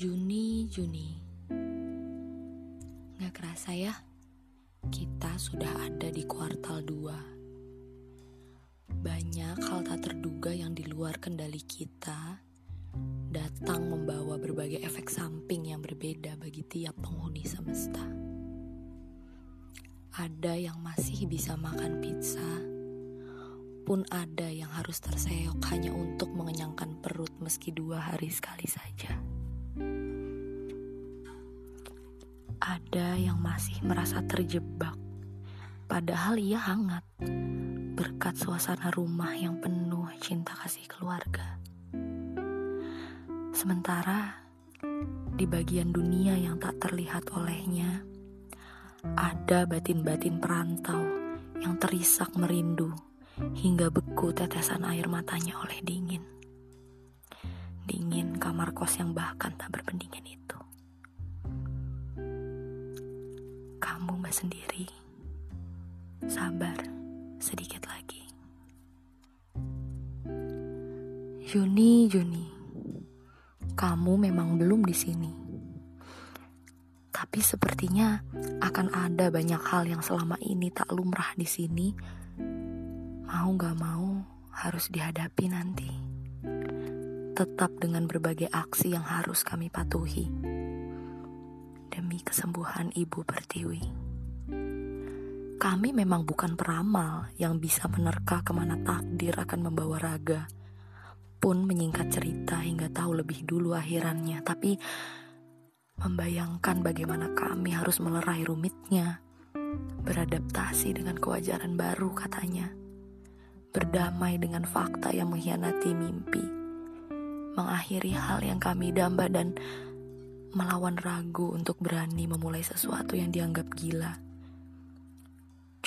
Juni Gak kerasa ya Kita sudah ada di kuartal 2 Banyak hal tak terduga yang di luar kendali kita Datang membawa berbagai efek samping yang berbeda bagi tiap penghuni semesta. Ada yang masih bisa makan pizza pun ada yang harus terseok hanya untuk mengenyangkan perut meski dua hari sekali saja. Ada yang masih merasa terjebak, padahal ia hangat berkat suasana rumah yang penuh cinta kasih keluarga. Sementara di bagian dunia yang tak terlihat olehnya, ada batin-batin perantau yang terisak merindu hingga beku tetesan air matanya oleh dingin. Dingin kamar kos yang bahkan tak berpendingin itu. Gak sendiri. Sabar, sedikit lagi. Juni, Juni, kamu memang belum di sini. Tapi sepertinya akan ada banyak hal yang selama ini tak lumrah di sini mau gak mau harus dihadapi nanti. Tetap dengan berbagai aksi yang harus kami patuhi. Demi kesembuhan Ibu Pertiwi. Kami memang bukan peramal yang bisa menerka ke mana takdir akan membawa raga. Pun menyingkat cerita hingga tahu lebih dulu akhirannya. Tapi membayangkan bagaimana kami harus melerai rumitnya. Beradaptasi dengan kewajaran baru katanya berdamai dengan fakta yang mengkhianati mimpi, mengakhiri hal yang kami damba dan melawan ragu untuk berani memulai sesuatu yang dianggap gila.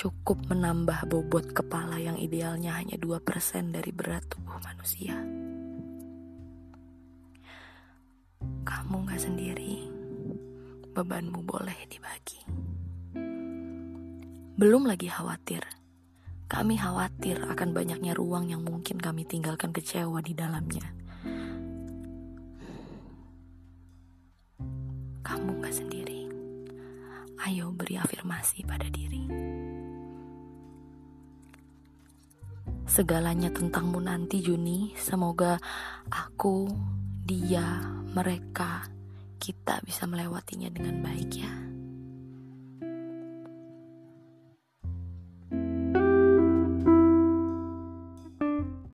Cukup menambah bobot kepala yang idealnya hanya 2% dari berat tubuh manusia. Kamu gak sendiri, bebanmu boleh dibagi. Belum lagi khawatir kami khawatir akan banyaknya ruang yang mungkin kami tinggalkan kecewa di dalamnya. Kamu gak sendiri. Ayo beri afirmasi pada diri. Segalanya tentangmu nanti Juni, semoga aku, dia, mereka, kita bisa melewatinya dengan baik ya.